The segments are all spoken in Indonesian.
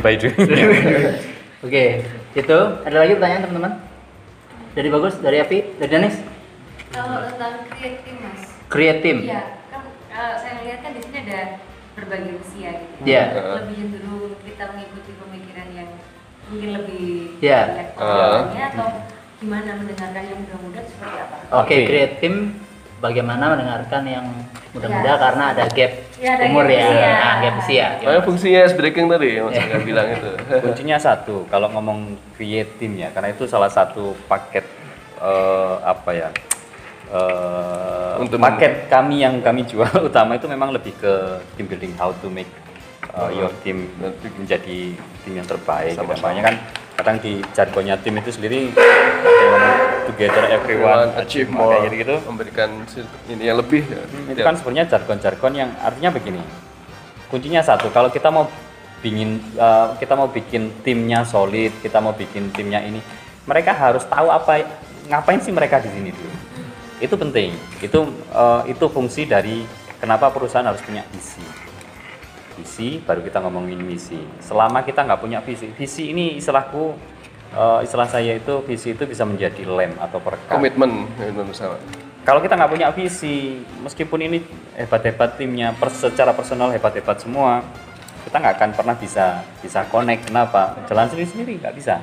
learning by doing Oke, itu ada lagi pertanyaan teman-teman? Dari bagus, dari Api, dari Danis? Kalau tentang team mas, team. Iya, kan eh, saya lihat kan di sini ada berbagai usia gitu. Iya. Lebih cenderung kita mengikuti pemikiran yang mungkin lebih Iya. intelektualnya atau gimana mendengarkan yang muda-muda seperti apa? Oke, Oke. create team bagaimana mendengarkan yang muda-muda Ya. karena ada gap Ya, ada umur gap ya, usia. Nah, gap usia. Makanya fungsinya ice breaking tadi Mas Angga bilang itu. kuncinya satu kalau ngomong create team ya karena itu salah satu paket eh, apa ya eh, Untuk paket kami yang kami jual utama itu memang lebih ke team building how to make uh, your team menjadi tim yang terbaik Sama-sama. gitu. makanya kan kadang di jargonnya tim itu sendiri yang together everyone Everyone achieve more, kayak gitu memberikan ini yang lebih. ya. itu kan sebenarnya jargon-jargon yang artinya begini. Kuncinya satu kalau kita mau bikin eh, kita mau bikin timnya solid kita mau bikin timnya ini mereka harus tahu apa ngapain sih mereka di sini dulu? Itu penting. Itu eh, itu fungsi dari kenapa perusahaan harus punya visi. Visi baru kita ngomongin misi. Selama kita nggak punya visi visi ini istilahku eh, istilah saya itu visi itu bisa menjadi lem atau perekat komitmen komitmen bersama. kalau kita nggak punya visi, meskipun ini hebat-hebat timnya, per- secara personal hebat-hebat semua, kita nggak akan pernah bisa bisa connect. Kenapa? Jalan sendiri-sendiri nggak bisa.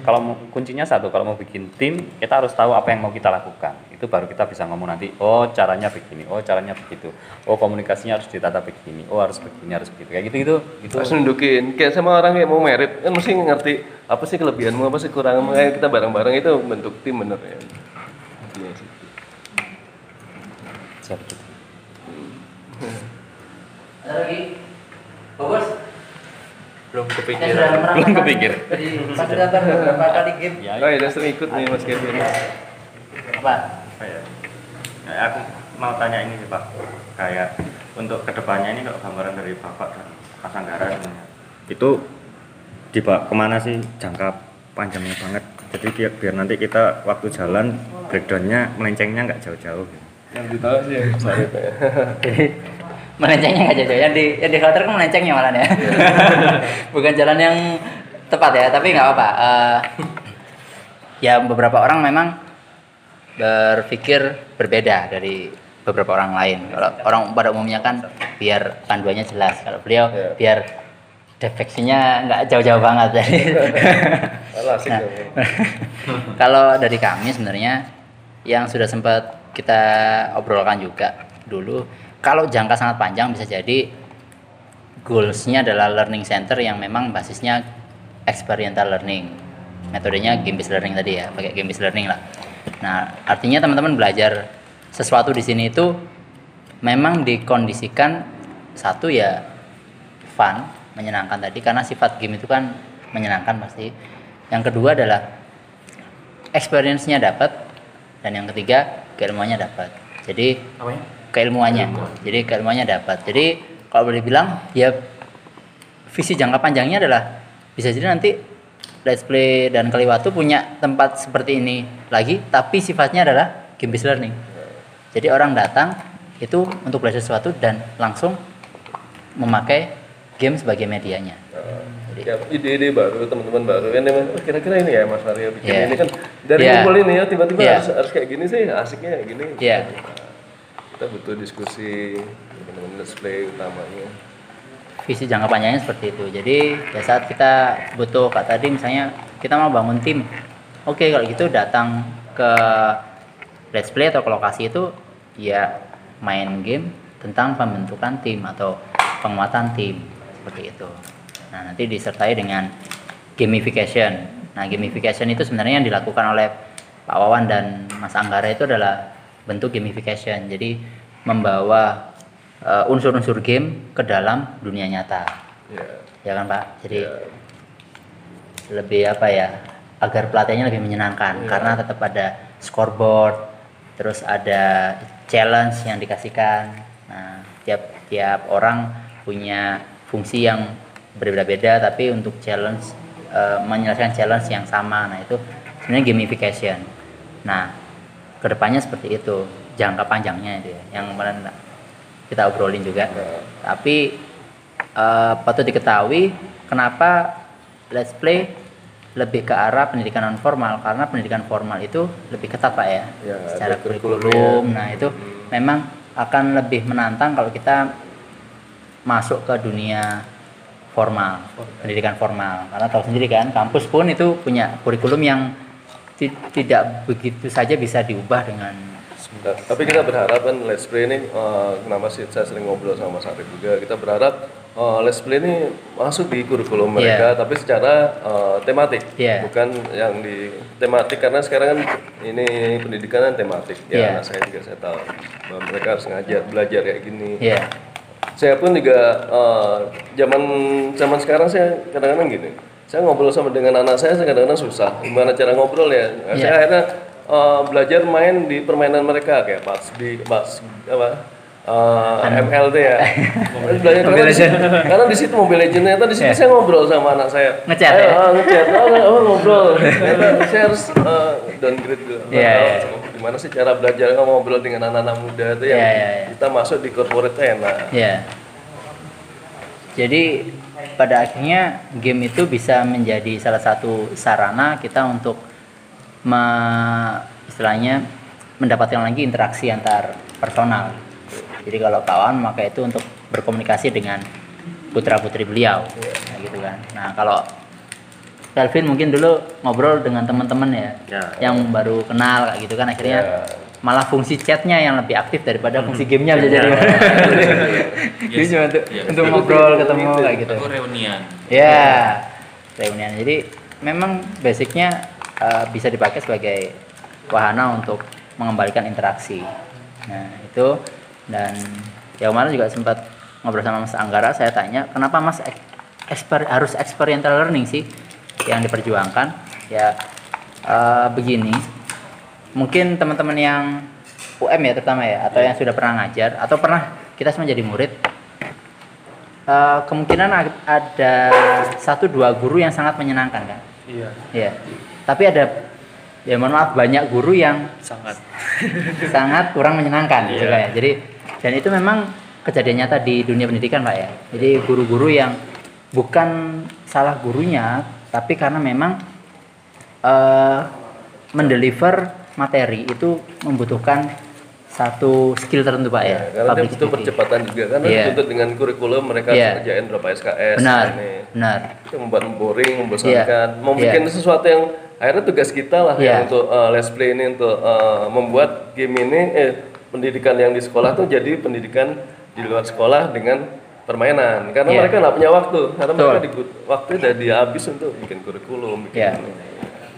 Kalau mau- kuncinya satu, kalau mau bikin tim, kita harus tahu apa yang mau kita lakukan. Itu baru kita bisa ngomong nanti, oh caranya begini, oh caranya begitu, oh komunikasinya harus ditata begini, oh harus begini, harus begitu. Kayak gitu itu itu Harus nunjukin kayak sama orang kayak mau merit kan mesti ngerti apa sih kelebihanmu apa sih kekuranganmu kayak kita bareng-bareng itu bentuk tim bener ya. Iya sih. Siap, gitu. Ada lagi? Belum kepikiran Belum kepikir. Jadi fasilitator beberapa kali game. Ya, Oh iya sering ikut nih Mas Kevin. Apa? apa ya aku mau tanya ini sih pak kayak untuk ke depannya ini kalau gambaran dari bapak dan Mas Anggara sebenarnya, itu dibawa ke mana sih jangka panjangnya banget jadi biar, biar nanti kita waktu jalan breakdownnya melencengnya nggak jauh-jauh gitu. Yang ditahu sih ya. Melencengnya nggak jauh yang di yang dikhawatirkan kan melencengnya malah ya. Bukan jalan yang tepat ya tapi nggak apa-apa. Eh, ya beberapa orang memang berpikir berbeda dari beberapa orang lain. Kalau orang pada umumnya kan biar panduannya jelas. Kalau beliau Ya. biar defeksinya nggak jauh-jauh banget. Alah, asik Nah, kalau dari kami sebenarnya yang sudah sempat kita obrolkan juga dulu, kalau jangka sangat panjang bisa jadi goalsnya adalah learning center yang memang basisnya experiential learning, metodenya game based learning tadi ya, pakai game based learning lah. Nah, artinya teman-teman belajar sesuatu di sini itu memang dikondisikan satu ya fun, menyenangkan tadi karena sifat game itu kan menyenangkan pasti. Yang kedua adalah experience-nya dapat dan yang ketiga keilmuannya dapat. Jadi keilmuannya. Jadi keilmuannya dapat. Jadi kalau boleh bilang ya visi jangka panjangnya adalah bisa jadi nanti Let's Play dan Kaliwatu punya tempat seperti ini lagi tapi sifatnya adalah game based learning. Jadi orang datang itu untuk belajar sesuatu dan langsung memakai game sebagai medianya. Jadi- Ya, ide-ide baru teman-teman baru kan oh, kira-kira ini ya Mas Aryo bikin Iya. ini kan dari ngumpul ini ya tiba-tiba Iya. harus harus kayak gini sih asiknya kayak gini Iya. Kita butuh diskusi teman-teman let's play utamanya visi jangka panjangnya seperti itu. Jadi ya saat kita butuh kak tadi misalnya kita mau bangun tim, oke kalau gitu datang ke let's play atau ke lokasi itu ya main game tentang pembentukan tim atau penguatan tim seperti itu. Nah nanti disertai dengan gamification. Nah gamification itu sebenarnya yang dilakukan oleh Pak Wawan dan Mas Anggara itu adalah bentuk gamification. Jadi membawa uh, unsur-unsur game ke dalam dunia nyata. Ya ya kan pak? Jadi Ya. lebih apa ya agar pelatihannya lebih menyenangkan. Karena tetap ada scoreboard terus ada challenge yang dikasihkan. Nah tiap tiap orang punya fungsi yang berbeda-beda tapi untuk challenge eh, menyelesaikan challenge yang sama. Nah itu sebenarnya gamification. Nah ke depannya seperti itu jangka panjangnya itu ya yang kemarin kita obrolin juga. Tapi eh, patut diketahui kenapa let's play lebih ke arah pendidikan non formal karena pendidikan formal itu lebih ketat pak ya, Ya, secara kurikulum. nah itu memang akan lebih menantang kalau kita masuk ke dunia formal. pendidikan formal. Karena tahu sendiri kan kampus pun itu punya kurikulum yang tidak begitu saja bisa diubah dengan Nah, tapi kita berharap kan Let's Play ini, eh, kenapa sih saya sering ngobrol sama Mas Arif juga, kita berharap eh, Let's Play ini masuk di kurikulum mereka, tapi secara eh, tematik, Iya. bukan yang di tematik karena sekarang kan ini pendidikan kan tematik. Ya, Iya. anak saya juga saya tahu bahwa mereka harus ngajar, belajar kayak gini. ya Saya pun juga eh, zaman zaman sekarang saya kadang-kadang gini. Saya ngobrol sama dengan anak saya, saya kadang-kadang susah. Gimana cara ngobrol ya? Iya. Saya akhirnya eh, belajar main di permainan mereka kayak pas di pas apa? eh, MLT ya. belajar karena di, situ, karena di situ Mobile Legends ternyata di situ Iya. saya ngobrol sama anak saya. Ngechat ya? ah, ngechat. Oh, oh, ngobrol. Saya harus eh, downgrade dulu. Iya, Oh, iya. Gimana sih cara belajar ngobrol dengan anak-anak muda itu yang Iya, iya, iya. kita masuk di corporate enak. Ya. Jadi pada akhirnya game itu bisa menjadi salah satu sarana kita untuk me- istilahnya mendapatkan lagi interaksi antar personal. Jadi kalau kawan maka itu untuk berkomunikasi dengan putra putri beliau, Nah, gitu kan. Nah kalau Kelvin mungkin dulu ngobrol dengan teman-teman ya, Ya. yang baru kenal kayak gitu kan akhirnya Ya. malah fungsi chatnya yang lebih aktif daripada fungsi gamenya bisa jadi. Jadi cuma untuk, Iya. untuk ngobrol ketemu kayak gitu. Aku reunian. Ya, reunian. Jadi memang basicnya eh, bisa dipakai sebagai wahana untuk mengembalikan interaksi. Nah itu dan ya kemarin juga sempat ngobrol sama Mas Anggara, saya tanya kenapa Mas ek- exper- harus experiential learning sih yang diperjuangkan? Ya eh, begini, mungkin teman-teman yang UM ya terutama ya atau yang sudah pernah ngajar atau pernah kita semua jadi murid eh, kemungkinan ada satu dua guru yang sangat menyenangkan kan Iya. ya tapi ada ya mohon maaf banyak guru yang Sangat. sangat kurang menyenangkan gitu Iya. Pak ya. jadi dan itu memang kejadian nyata di dunia pendidikan pak ya jadi guru-guru yang bukan salah gurunya tapi karena memang eh mendeliver materi itu membutuhkan satu skill tertentu pak ya, Ya, karena dia butuh percepatan juga karena Iya. dituntut dengan kurikulum mereka Iya. harus kerjain berapa SKS benar ini. benar Itu membuat boring, membosankan. Iya. Mau Iya. bikin sesuatu yang akhirnya tugas kita lah Iya. ya untuk uh, let's play ini untuk uh, membuat game ini eh pendidikan yang di sekolah tuh jadi pendidikan di luar sekolah dengan permainan karena Iya. mereka nggak punya waktu karena Betul. mereka di, waktu udah dihabis untuk bikin kurikulum bikin Iya. ini.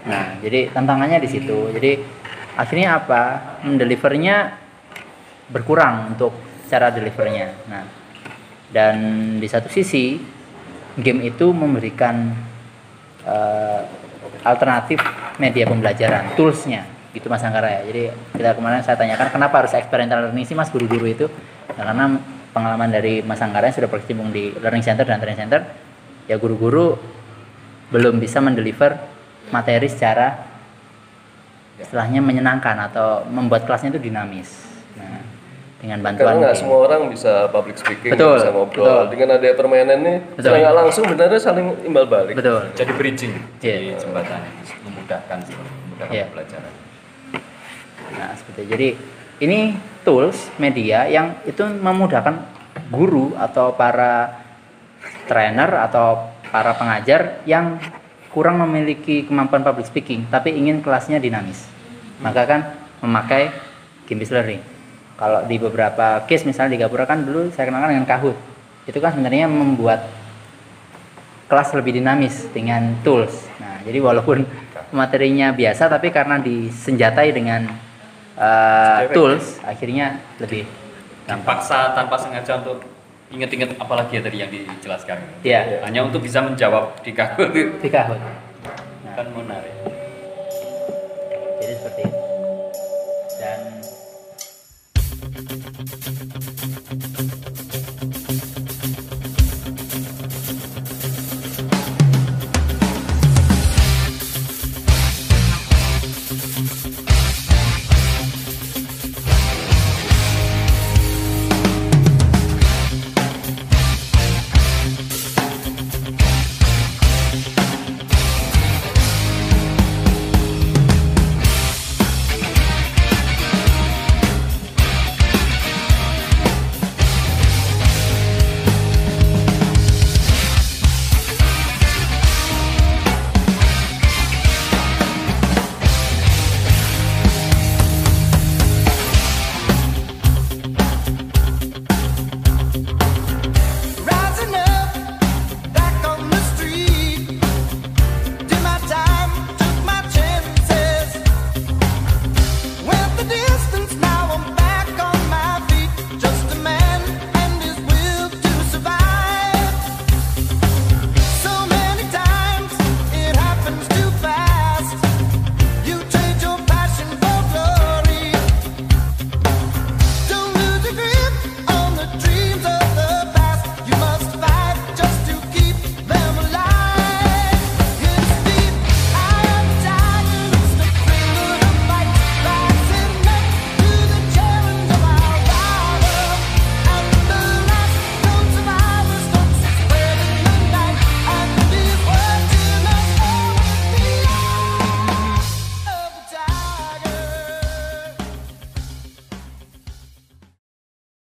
Nah, jadi tantangannya di situ. Jadi akhirnya apa? Mendelivernya berkurang untuk cara delivernya. Nah, dan di satu sisi game itu memberikan eh, alternatif media pembelajaran, toolsnya, gitu Mas Anggara ya. Jadi kita kemarin saya tanyakan kenapa harus experiential learning sih Mas guru-guru itu? Nah, karena pengalaman dari Mas Anggara yang sudah berkecimpung di learning center dan training center, ya guru-guru belum bisa mendeliver materi secara istilahnya menyenangkan atau membuat kelasnya itu dinamis. Dengan Karena bantuan nggak game. semua orang bisa public speaking, Betul, bisa ngobrol. betul. Dengan ada permainan ini, Betul. secara nggak langsung benernya saling imbal balik. betul. Jadi bridging, jadi Iya. jembatan, memudahkan, memudahkan Iya. pembelajaran. Nah, seperti itu. Jadi ini tools media yang itu memudahkan guru atau para trainer atau para pengajar yang kurang memiliki kemampuan public speaking tapi ingin kelasnya dinamis. Maka kan memakai game learning. Kalau di beberapa case misalnya di Gapura kan dulu saya kenalkan dengan Kahoot. Itu kan sebenarnya membuat kelas lebih dinamis dengan tools. Nah, jadi walaupun materinya biasa tapi karena disenjatai dengan uh, tools akhirnya lebih gampang. Paksa tanpa sengaja untuk inget-inget apalagi ya tadi yang dijelaskan. Iya. Hanya untuk bisa menjawab di kaku Di Kahoot. kan menarik. Jadi seperti itu. Dan thank you